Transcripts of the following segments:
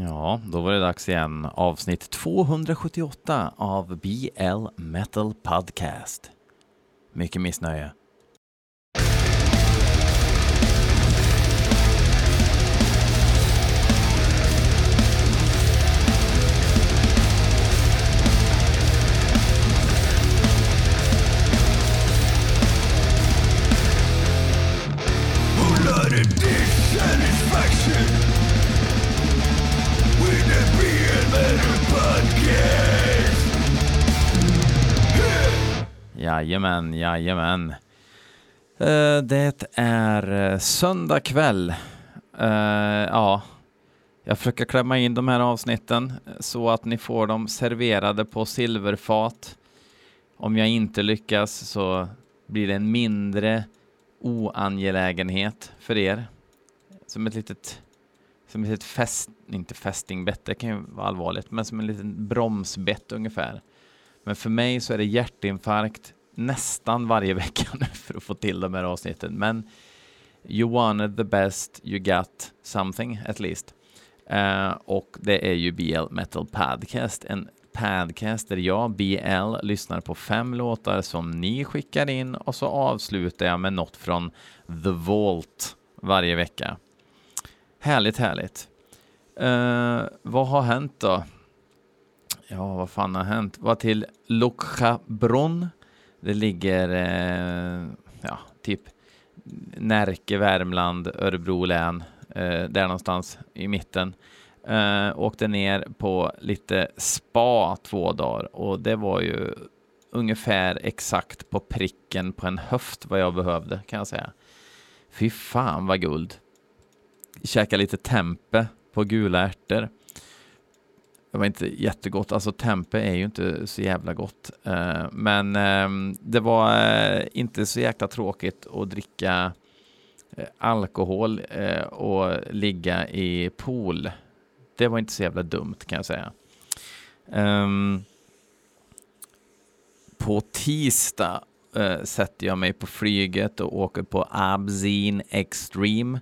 Ja, då var det dags igen. Avsnitt 278 av BL Metal Podcast. Mycket missnöje. Jajamän, jajamän. Uh, det är eh, söndag kväll. Eh, ja, jag försöker klämma in de här avsnitten så att ni får dem serverade på silverfat. Om jag inte lyckas så blir det en mindre oangelägenhet för er. Som ett litet, som ett litet fäst, inte fästingbett, det kan ju vara allvarligt, men som en liten bromsbett ungefär. Men för mig så är det hjärtinfarkt nästan varje vecka nu för att få till de här avsnitten. Men you wanted the best, you got something at least. Uh, och det är ju BL Metal Podcast, en podcast där jag, BL, lyssnar på fem låtar som ni skickar in och så avslutar jag med något från The Vault varje vecka. Härligt, härligt. Uh, vad har hänt då? Ja, vad fan har hänt? Vad till Lochabrunn det ligger eh, ja, typ Närke, Värmland, Örebro län, eh, där någonstans i mitten. Eh, åkte ner på lite spa två dagar och det var ju ungefär exakt på pricken på en höft vad jag behövde kan jag säga. Fy fan vad guld. Käka lite tempe på gula ärtor det var inte jättegott. Alltså tempe är ju inte så jävla gott. Eh, men ehm, det var eh, inte så jäkla tråkigt att dricka eh, alkohol och ligga i pool. Det var inte så jävla dumt kan jag säga. Ehm, på tisdag sätter jag mig på flyget och åker på Abzin Extreme.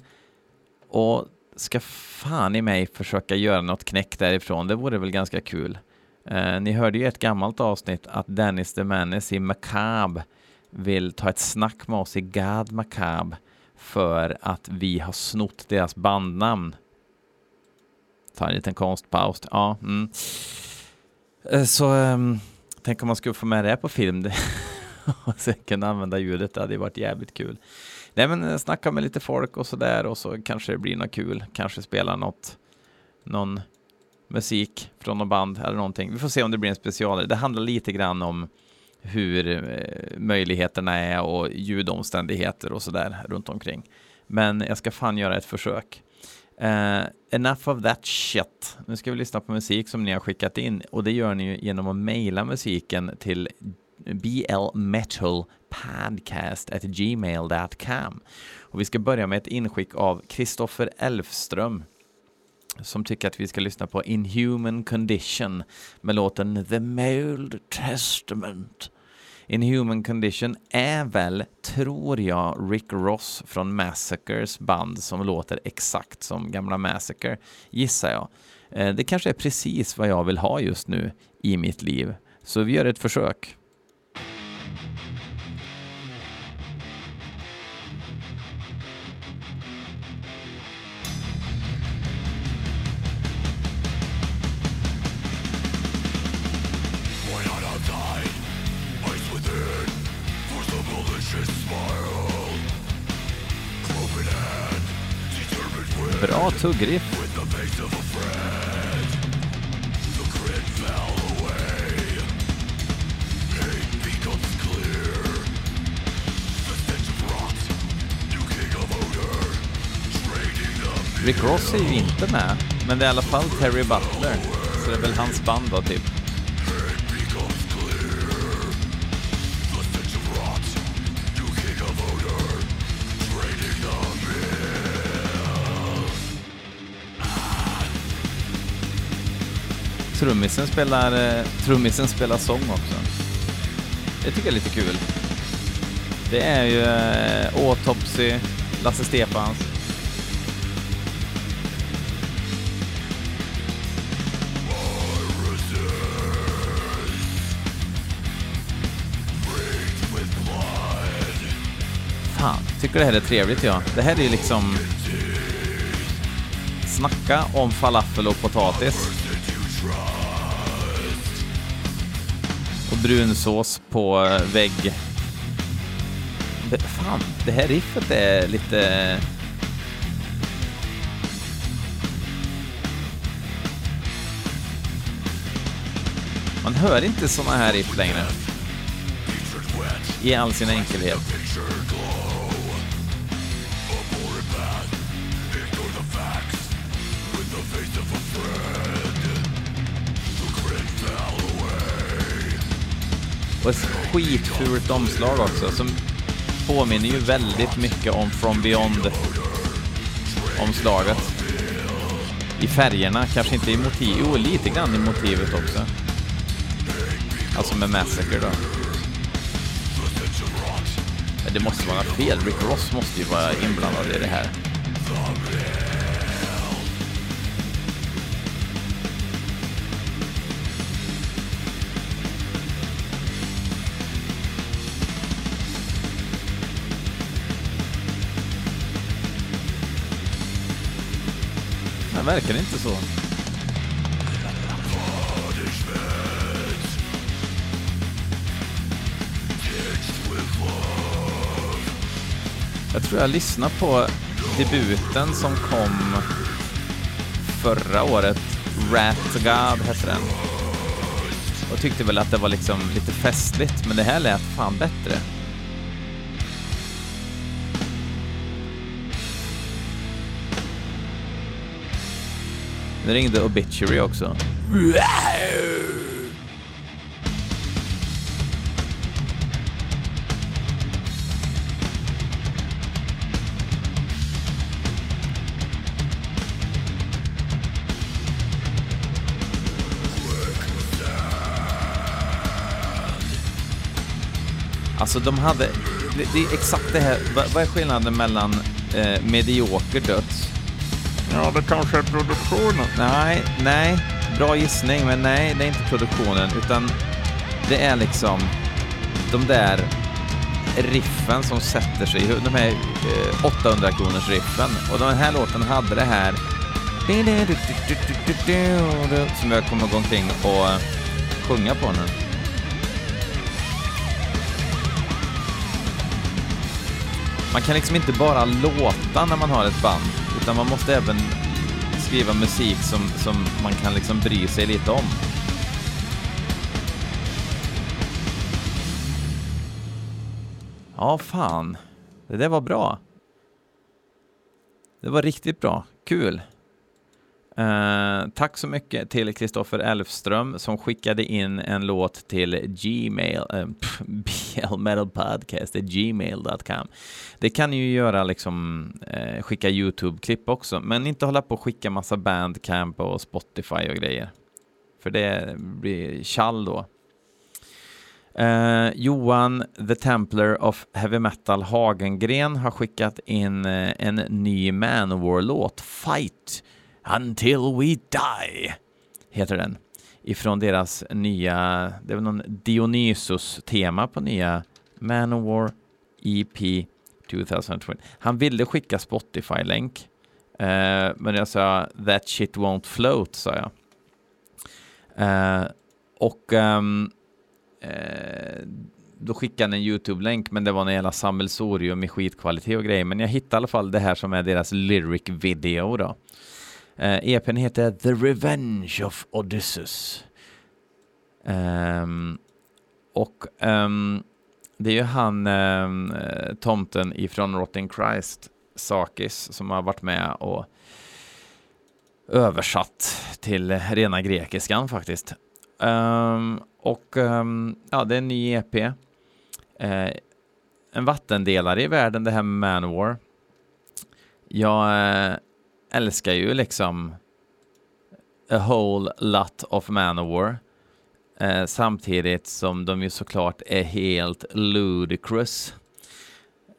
Och ska fan i mig försöka göra något knäck därifrån. Det vore väl ganska kul. Eh, ni hörde ju ett gammalt avsnitt att Dennis the Menace i Macabre vill ta ett snack med oss i God Macabre för att vi har snott deras bandnamn. Ta en liten konstpaus. Ja, mm. Eh, så um, tänk om man skulle få med det på film och sen kunna använda ljudet. Det hade varit jävligt kul. Nej men eh, snacka med lite folk och sådär och så kanske det blir något kul. Kanske spela något, någon musik från något band eller någonting. Vi får se om det blir en special. Det handlar lite grann om hur eh, möjligheterna är och ljudomständigheter och sådär runt omkring. Men jag ska fan göra ett försök. Uh, enough of that shit. Nu ska vi lyssna på musik som ni har skickat in och det gör ni ju genom att mejla musiken till blmetalpodcast@gmail.com. Och vi ska börja med ett inskick av Kristoffer Elfström som tycker att vi ska lyssna på Inhuman Condition med låten The Mold Testament. Inhuman Condition är väl, tror jag, Rick Ross från Massacres band som låter exakt som gamla Massacre, gissar jag. Eh, det kanske är precis vad jag vill ha just nu i mitt liv. Så vi gör ett försök. Bra tuggriff. Rick Ross är ju inte med, men det är i alla fall Terry Butler, så det är väl hans band då typ. Trummisen spelar, eh, trummisen spelar sång också. Det tycker jag är lite kul. Det är ju eh, Autopsy, Lasse Stefans. Fan, tycker det här är trevligt jag. Det här är ju liksom... Snacka om falafel och potatis. Och brunsås på eh, vägg. Det, fan, det här riffet är lite... Man hör inte såna här riff längre. I all sin enkelhet. Och ett skitfult omslag också som påminner ju väldigt mycket om From Beyond-omslaget. I färgerna, kanske inte i motivet, jo lite grann i motivet också. Alltså med Massacre då. Men det måste vara fel, Rick Ross måste ju vara inblandad i det här. Men verkar det inte så. Jag tror jag lyssnade på debuten som kom förra året. Rat God hette den. Och tyckte väl att det var liksom lite festligt, men det här lät fan bättre. Nu ringde Obituary också. Alltså de hade, det, det är exakt det här, vad, vad är skillnaden mellan eh, medioker döds? Ja, det kanske är produktionen. Nej, nej, bra gissning, men nej, det är inte produktionen, utan det är liksom de där riffen som sätter sig, de här eh, 800 kronors riffen. Och den här låten hade det här som jag kommer gå omkring och eh, sjunga på nu. Man kan liksom inte bara låta när man har ett band, utan man måste även skriva musik som, som man kan liksom bry sig lite om. Ja, fan. Det där var bra. Det var riktigt bra. Kul. Uh, tack så mycket till Kristoffer Elfström som skickade in en låt till gmail, eh, uh, blmetalpodcast.gmail.com. Eh, det kan ni ju göra liksom, uh, skicka YouTube-klipp också, men inte hålla på och skicka massa Bandcamp och Spotify och grejer. För det blir tjall då. Uh, Johan, The Templar of Heavy Metal Hagengren har skickat in uh, en ny Manowar-låt, Fight, Until We Die, heter den. Ifrån deras nya, det är väl någon Dionysus-tema på nya Manowar EP 2020. Han ville skicka Spotify-länk, eh, men jag sa that shit won't float, sa jag. Eh, och um, Eh, då skickade han en YouTube-länk, men det var en jävla sammelsorium i skitkvalitet och grejer. Men jag hittade i alla fall det här som är deras lyric video då. Eh, EPn heter The Revenge of Odysseus. Um, och um, det är ju han, um, tomten ifrån Rotting Christ, Sakis, som har varit med och översatt till rena grekiskan faktiskt. Um, och um, ja, det är en ny EP. Uh, eh, en vattendelare i världen, det här med Manowar. Jag uh, eh, älskar ju liksom a whole lot of Manowar. Eh, samtidigt som de ju såklart är helt ludicrous.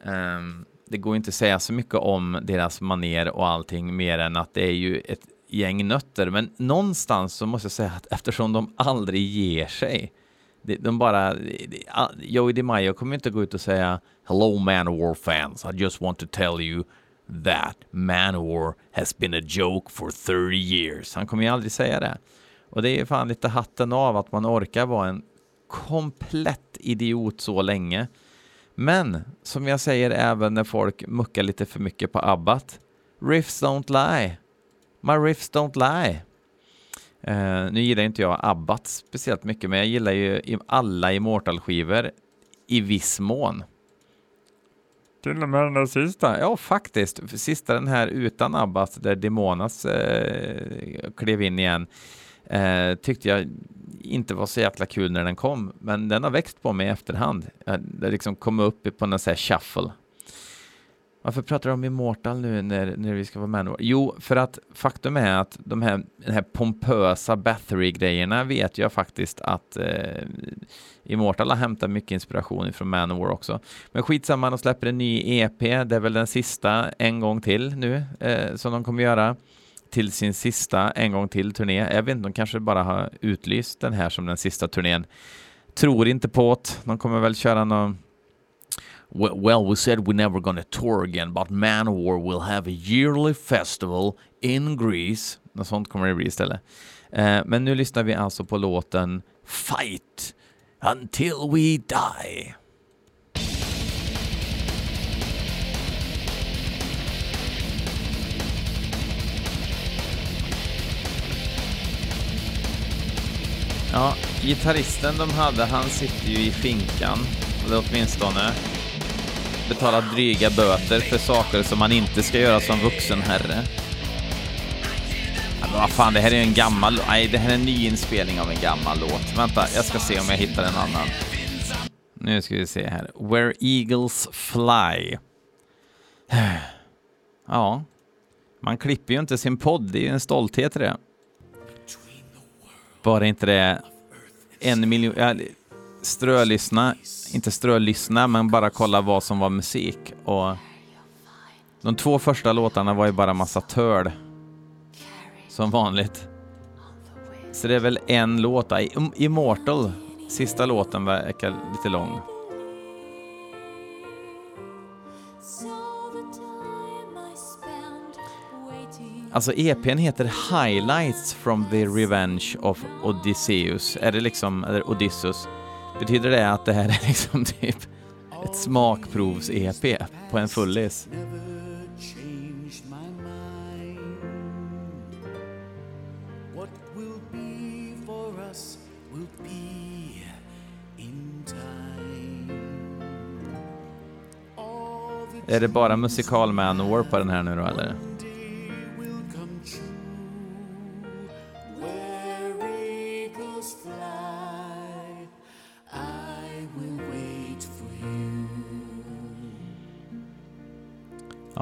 Eh, det går inte att säga så mycket om deras maner och allting mer än att det är ju ett gäng nötter, men någonstans så måste jag säga att eftersom de aldrig ger sig, de, bara, eh, Joey DiMaggio kommer inte gå ut och säga Hello Manowar fans, I just want to tell you that Manowar has been a joke for 30 years. Han kommer ju aldrig säga det. Och det är fan lite hatten av att man orkar vara en komplett idiot så länge. Men som jag säger även när folk muckar lite för mycket på Abbat. Riffs don't lie. My riffs don't lie. Uh, nu gillar inte jag Abbat speciellt mycket, men jag gillar ju alla Immortal-skivor i viss mån. Till och med den där sista. Ja, faktiskt. Sista den här utan Abbas, där Demonas eh, klev in igen, eh, tyckte jag inte var så jäkla kul när den kom, men den har växt på mig i efterhand. Eh, Det liksom kom upp på någon sån här shuffle. Varför pratar du om Immortal nu när, när vi ska vara med? Jo, för att faktum är att de här, den här pompösa Bathory-grejerna vet jag faktiskt att eh, Immortal har hämtat mycket inspiration från Manowar också. Men skitsamma, de släpper en ny EP, det är väl den sista en gång till nu eh, som de kommer göra till sin sista en gång till turné. Jag vet inte, de kanske bara har utlyst den här som den sista turnén. Tror inte på det. De kommer väl köra någon Well, we said we're never gonna tour again, but Manowar will have a yearly festival in Greece. Något sånt kommer det bli istället. Eh, men nu lyssnar vi alltså på låten Fight Until We Die. Ja, gitarristen de hade, han sitter ju i finkan, eller åtminstone betala dryga böter för saker som man inte ska göra som vuxen herre. Men vad fan, det här är ju en gammal... Nej, det här är en nyinspelning av en gammal låt. Vänta, jag ska se om jag hittar en annan. Nu ska vi se här. Where Eagles Fly. Ja, man klipper ju inte sin podd. Det är ju en stolthet i det. Bara inte det en miljon... Ja, strölyssna, inte strölyssna, men bara kolla vad som var musik. Och de två första låtarna var ju bara massa töl. Som vanligt. Så det är väl en låt. Immortal, sista låten verkar lite lång. Alltså EPn heter Highlights from the Revenge of Odysseus. Är det liksom, eller Odysseus? Betyder det att det här är liksom typ ett smakprovs-EP på en fullis? Är det bara musikal Manowar på den här nu då eller?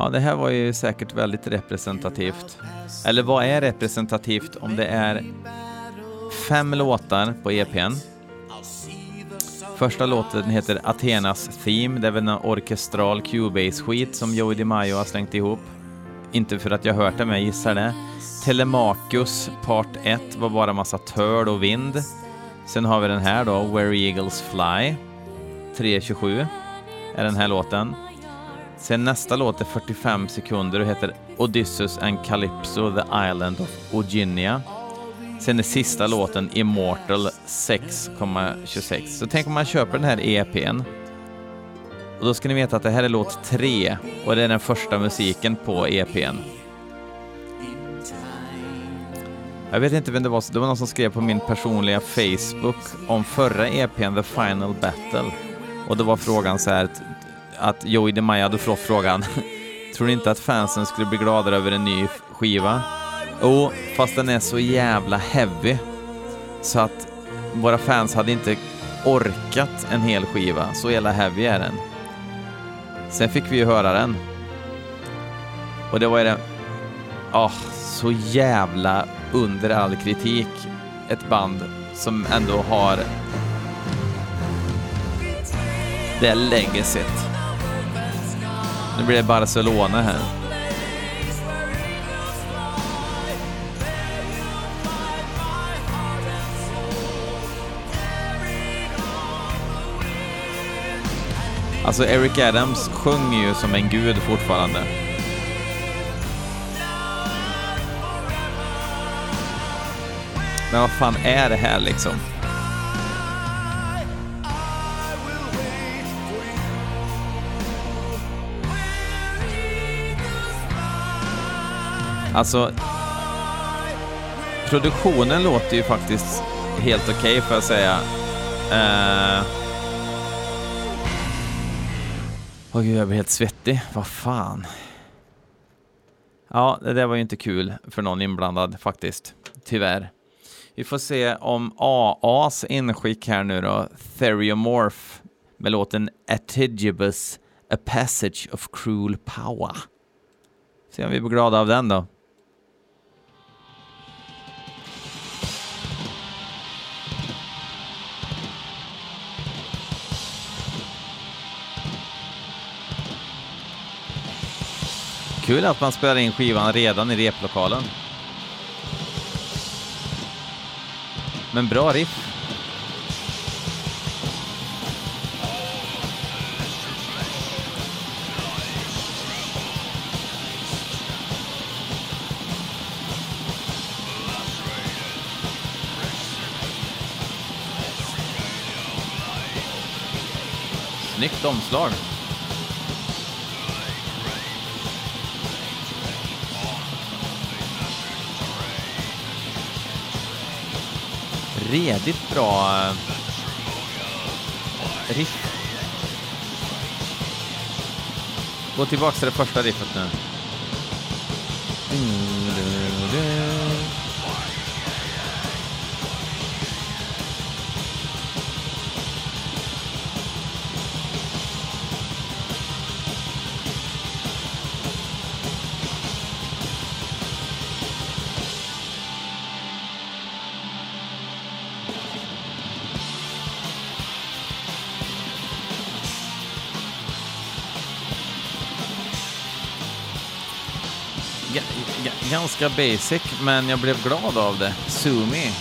Ja, det här var ju säkert väldigt representativt. Eller vad är representativt om det är fem låtar på EPn? Första låten heter Athenas Theme. Det är väl en orkestral Cubase-skit som Joey DiMaggio har slängt ihop. Inte för att jag hört det, men jag gissar det. Telemachus Part 1 var bara massa töl och vind. Sen har vi den här då, Where Eagles Fly. 3.27 är den här låten. Sen nästa låt är 45 sekunder och heter Odysseus and Calypso, The Island of Virginia. Sen är sista låten Immortal 6,26. Så tänk om man köper den här EPn. Och då ska ni veta att det här är låt 3 och det är den första musiken på EPn. Jag vet inte vem det var, det var någon som skrev på min personliga Facebook om förra EPn, The Final Battle. Och då var frågan så här att, Joey DeMaia hade fått frågan Tror ni inte att fansen skulle bli gladare över en ny skiva? Jo, fast den är så jävla heavy så att våra fans hade inte orkat en hel skiva. Så jävla heavy är den. Sen fick vi ju höra den. Och det var ju det... Ah, så jävla under all kritik. Ett band som ändå har det legacyt. Nu blir det Barcelona här. Alltså Eric Adams sjunger ju som en gud fortfarande. Men vad fan är det här liksom? Alltså, produktionen låter ju faktiskt helt okej får jag säga. Uh... Åh gud, jag blir helt svettig. Vad fan. Ja, det där var ju inte kul för någon inblandad faktiskt. Tyvärr. Vi får se om AAs inskick här nu då, Theriomorph med låten Attigibus, A Passage of Cruel Power. Se om vi blir glada av den då. Kul att man spelar in skivan redan i replokalen. Men bra riff. Snyggt omslag. Redigt bra eh, riff. Gå tillbaka till det första riffet nu. Mm. Ganska basic, men jag blev glad av det. Sumi.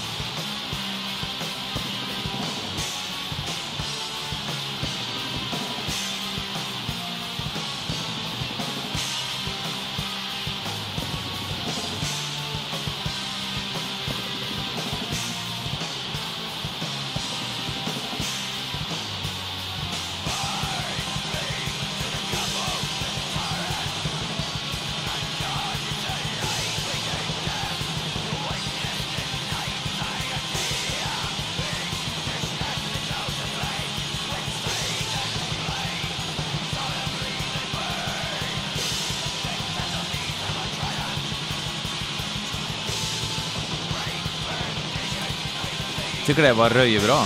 Tycker det var röjbra.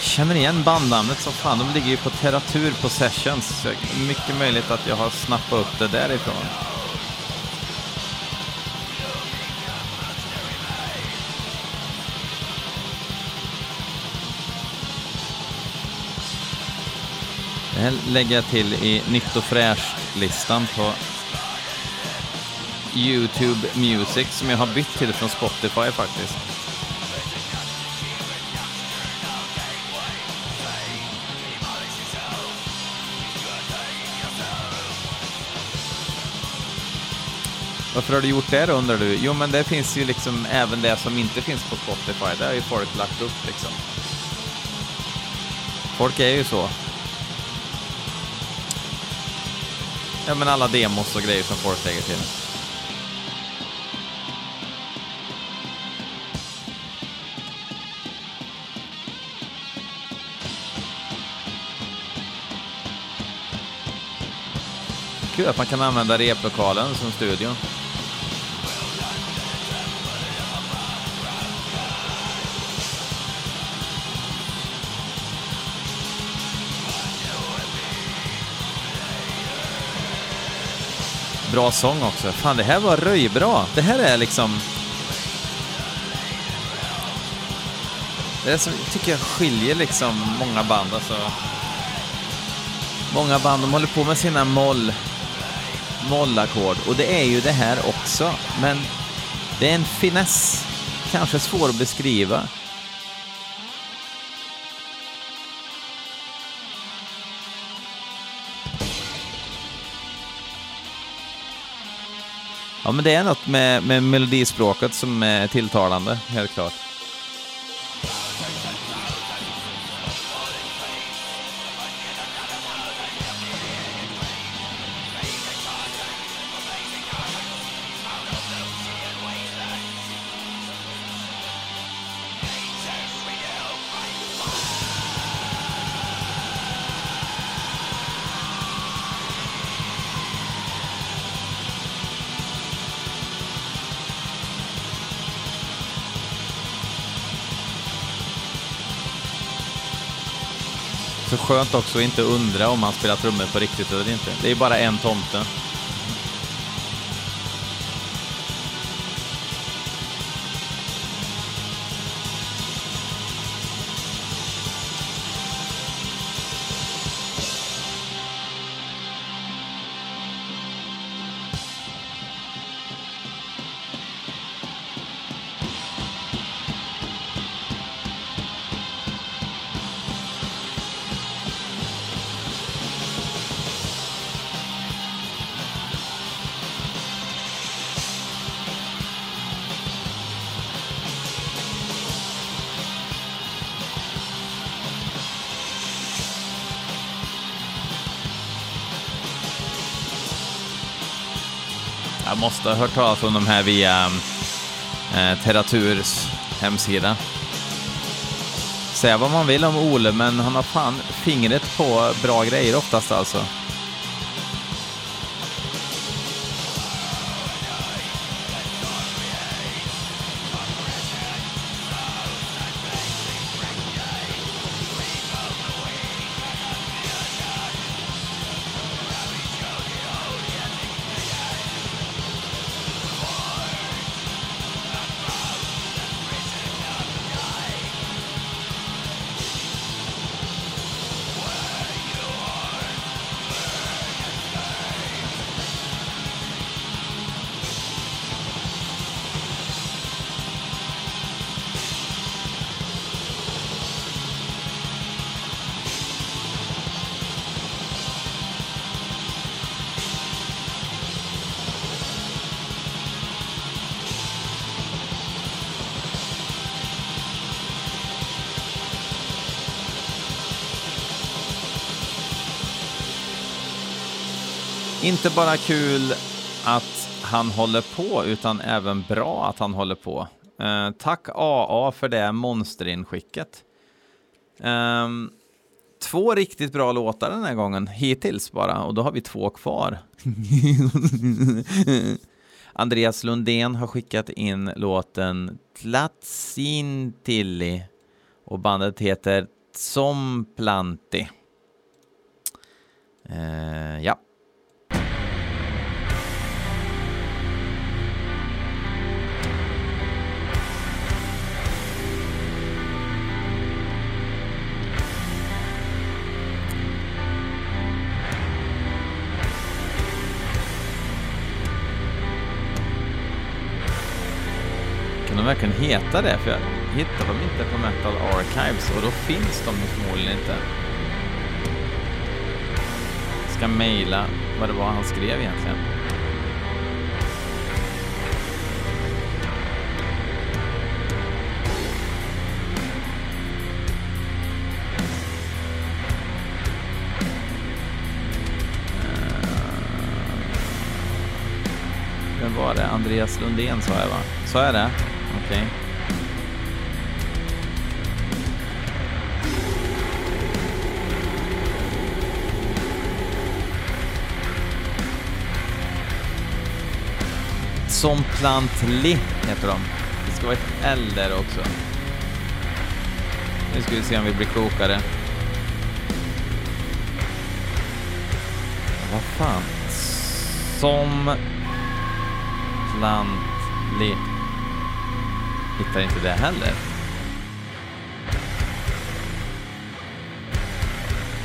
Känner igen bandnamnet som fan. De ligger ju på Terratur Possessions. Mycket möjligt att jag har snappat upp det därifrån. Det här lägger jag till i nytt och fräscht-listan på YouTube Music som jag har bytt till från Spotify faktiskt. Varför har du gjort det då undrar du? Jo men det finns ju liksom även det som inte finns på Spotify. Det har ju folk lagt upp liksom. Folk är ju så. Ja men alla demos och grejer som folk lägger till. Kul att man kan använda replokalen som studio. Bra sång också. Fan, det här var röjbra. Det här är liksom... Det är som tycker jag skiljer liksom många band. Alltså, många band, de håller på med sina moll mollackord och det är ju det här också, men det är en finess, kanske svår att beskriva. Ja, men det är något med, med melodispråket som är tilltalande, helt klart. Så skönt också att inte undra om han spelar trummor på riktigt eller inte. Det är bara en tomte. Jag måste ha hört talas om de här via eh, Terraturs hemsida. Säga vad man vill om Ole, men han har fan fingret på bra grejer oftast alltså. Inte bara kul att han håller på, utan även bra att han håller på. Eh, tack AA för det monsterinskicket. Eh, två riktigt bra låtar den här gången, hittills bara, och då har vi två kvar. Andreas Lundén har skickat in låten Tlatsintilli och bandet heter Tsomplanti. Eh, ja. De verkligen heta det? För jag hittar dem inte på Metal Archives och då finns de förmodligen inte. Ska mejla vad det var han skrev egentligen. Eh, vem var det? Andreas Lundén sa jag va? Sa jag det? Okej. Som Plantli heter de. Det ska vara ett L där också. Nu ska vi se om vi blir klokare. Vad fan? Som Plantli. Hittar inte det heller.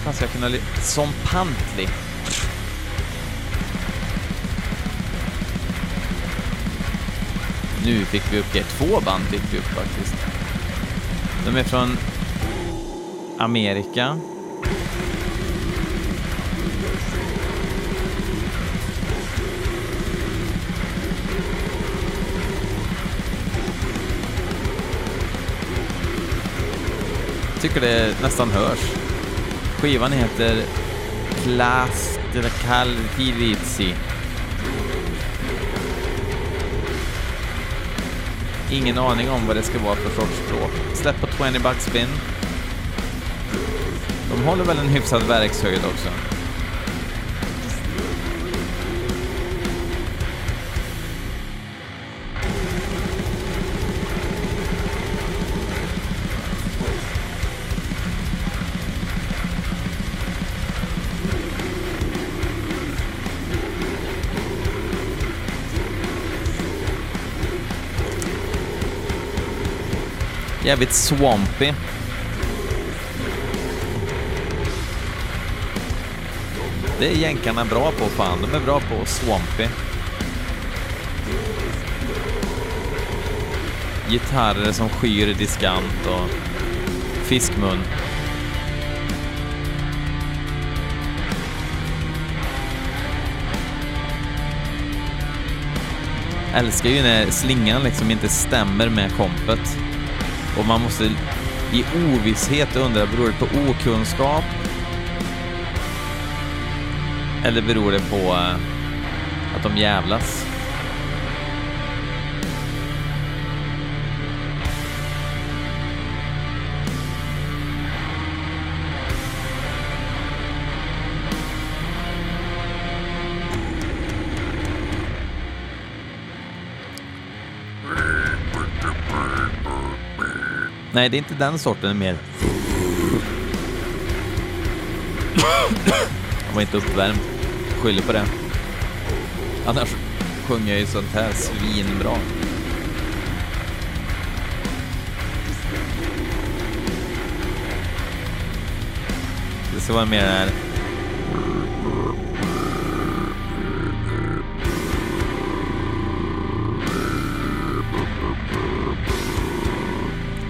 Fan, ska jag kunna... Som Pantley! Nu fick vi upp det. Två band fick vi upp faktiskt. De är från Amerika. Tycker det nästan hörs. Skivan heter Class Calvirizi. Ingen aning om vad det ska vara för sorts språk. Släpp på 20 bucks spin. De håller väl en hyfsad verkshöjd också. Jävligt swampy. Det är jänkarna bra på fan. De är bra på swampy. Gitarrer som skyr diskant och fiskmun. Älskar ju när slingan liksom inte stämmer med kompet. Och man måste i ovisshet undra, beror det på okunskap? Eller beror det på eh, att de jävlas? Nej, det är inte den sorten, det är mer... Han var inte uppvärmd. Skyller på det. Annars sjunger jag ju sånt här svinbra. Det ska vara mer här...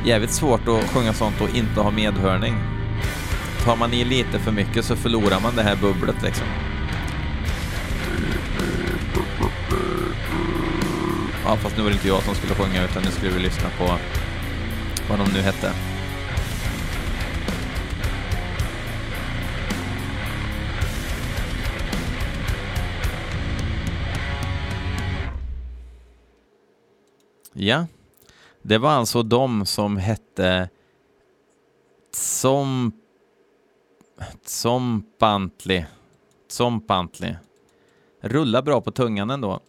Jävligt svårt att sjunga sånt och inte ha medhörning. Tar man i lite för mycket så förlorar man det här bubblet liksom. Ja, fast nu var det inte jag som skulle sjunga utan nu skulle vi lyssna på vad de nu hette. Ja, det var alltså de som hette Tsom... Tsompantli. Tsompantli. Rullar bra på tungan ändå.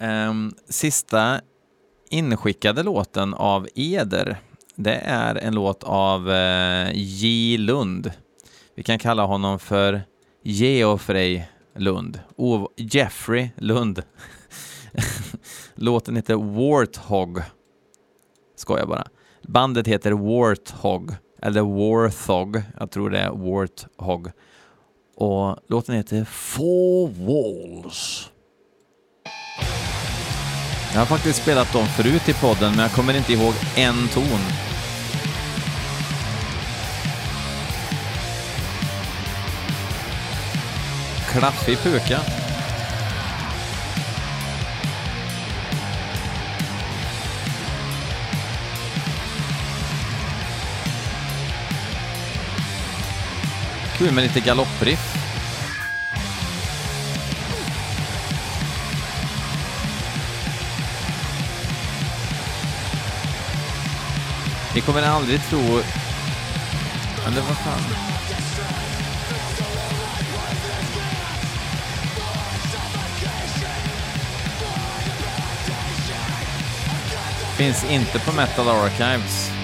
Um, sista inskickade låten av Eder, det är en låt av uh, J. Lund. Vi kan kalla honom för Geoffrey Lund. O Jeffrey Lund. Låten heter Warthog. Skojar bara. Bandet heter Warthog, eller Warthog. Jag tror det är Warthog. Och låten heter Four Walls. Jag har faktiskt spelat dem förut i podden, men jag kommer inte ihåg en ton. Klaffig puka. Kul med lite galoppriff. Ni kommer aldrig tro... Eller vad fan? Finns inte på Metal Archives.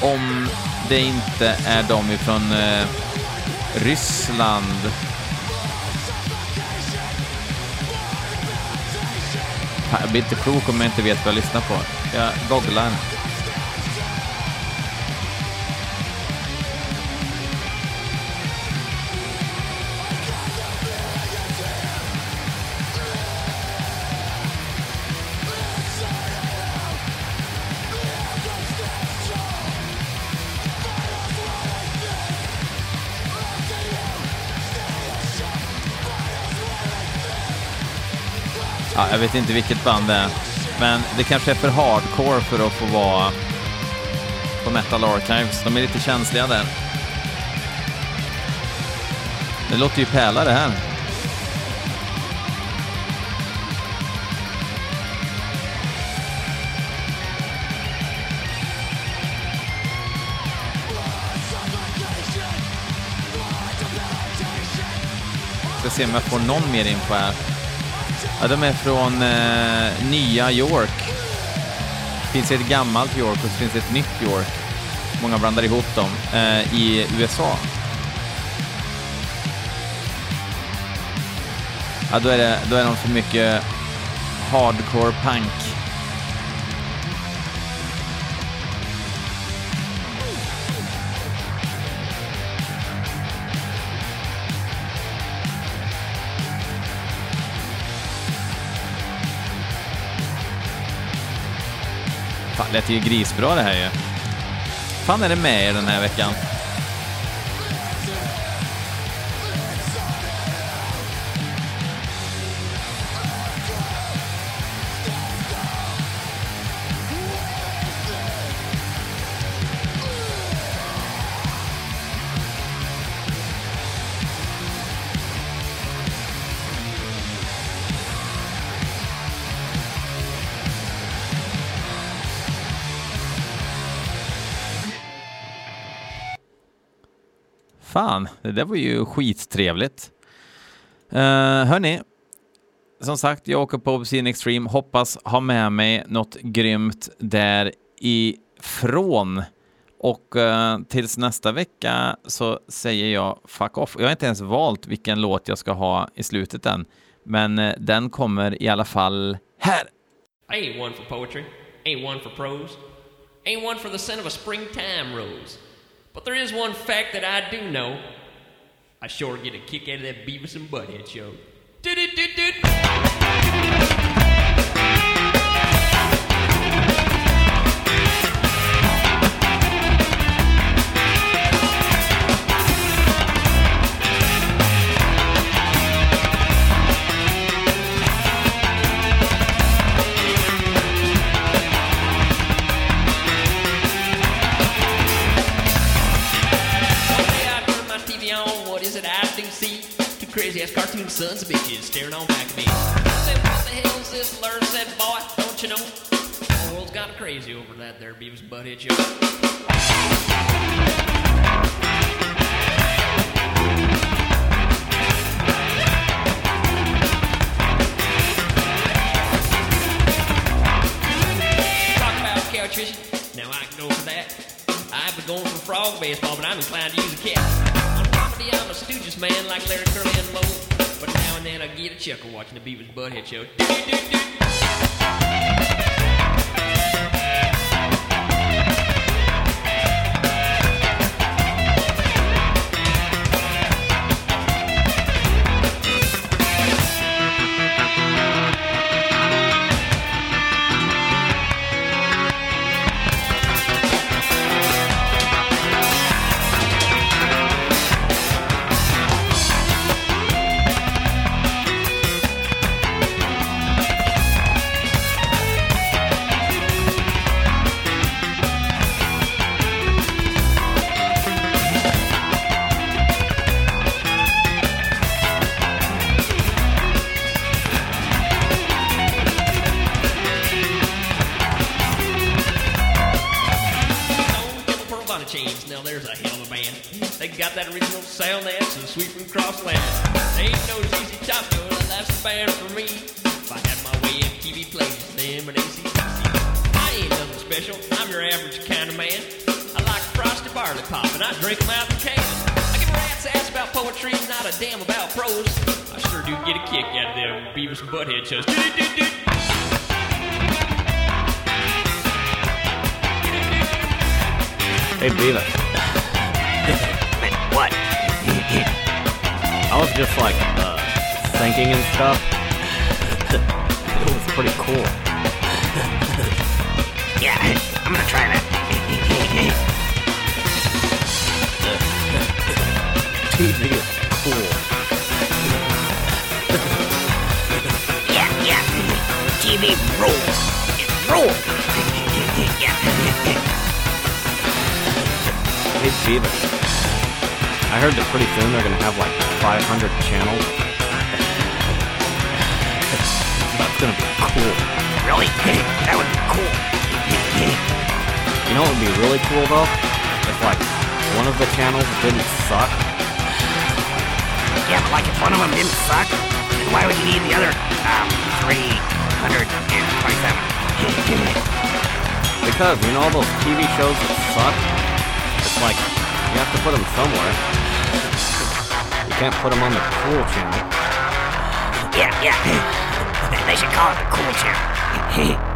Om det inte är de ifrån eh, Ryssland. Jag blir inte klok om jag inte vet vad jag lyssnar på. Jag googlar. Jag vet inte vilket band det är. Men det kanske är för hardcore för att få vara på Metal Archives. De är lite känsliga där. Det låter ju pärla det här. Ska se om jag får någon mer info här. Ja, de är från eh, nya York. Det finns ett gammalt York och så finns det ett nytt York. Många blandar ihop dem. Eh, I USA. Ja, då är, det, då är de för mycket hardcore punk. Fan, det lät ju grisbra det här ju. fan är det med er den här veckan? Fan, det där var ju skittrevligt. Uh, hörni, som sagt, jag åker på Obscene Extreme. Hoppas ha med mig något grymt därifrån. Och uh, tills nästa vecka så säger jag fuck off. Jag har inte ens valt vilken låt jag ska ha i slutet än, men uh, den kommer i alla fall här. I ain't one for poetry, ain't one for prose, ain't one for the scent of a springtime rose. But there is one fact that I do know. I sure get a kick out of that Beavis and Butthead show. Do-do-do-do. One that there Beavis Butthead show. Talk about couch. Now I can go for that. I've been going for frog baseball, but I'm inclined to use a cat. On comedy, I'm a Stooges man like Larry Curly and Moe. But now and then I get a chuckle watching the Beavis Butthead show. Thinking and stuff. it was pretty cool. yeah, I'm gonna try that. TV is cool. yeah, yeah. need roll. Roll. yeah. Hey, Steven. I heard that pretty soon they're gonna have like 500 channels. Gonna be cool. Really? that would be cool. You know what would be really cool though? If like one of the channels didn't suck. Yeah, but like if one of them didn't suck, then why would you need the other um 327? Because, you know all those TV shows that suck? It's like, you have to put them somewhere. You can't put them on the cool channel. yeah, yeah. They should call it the cool channel.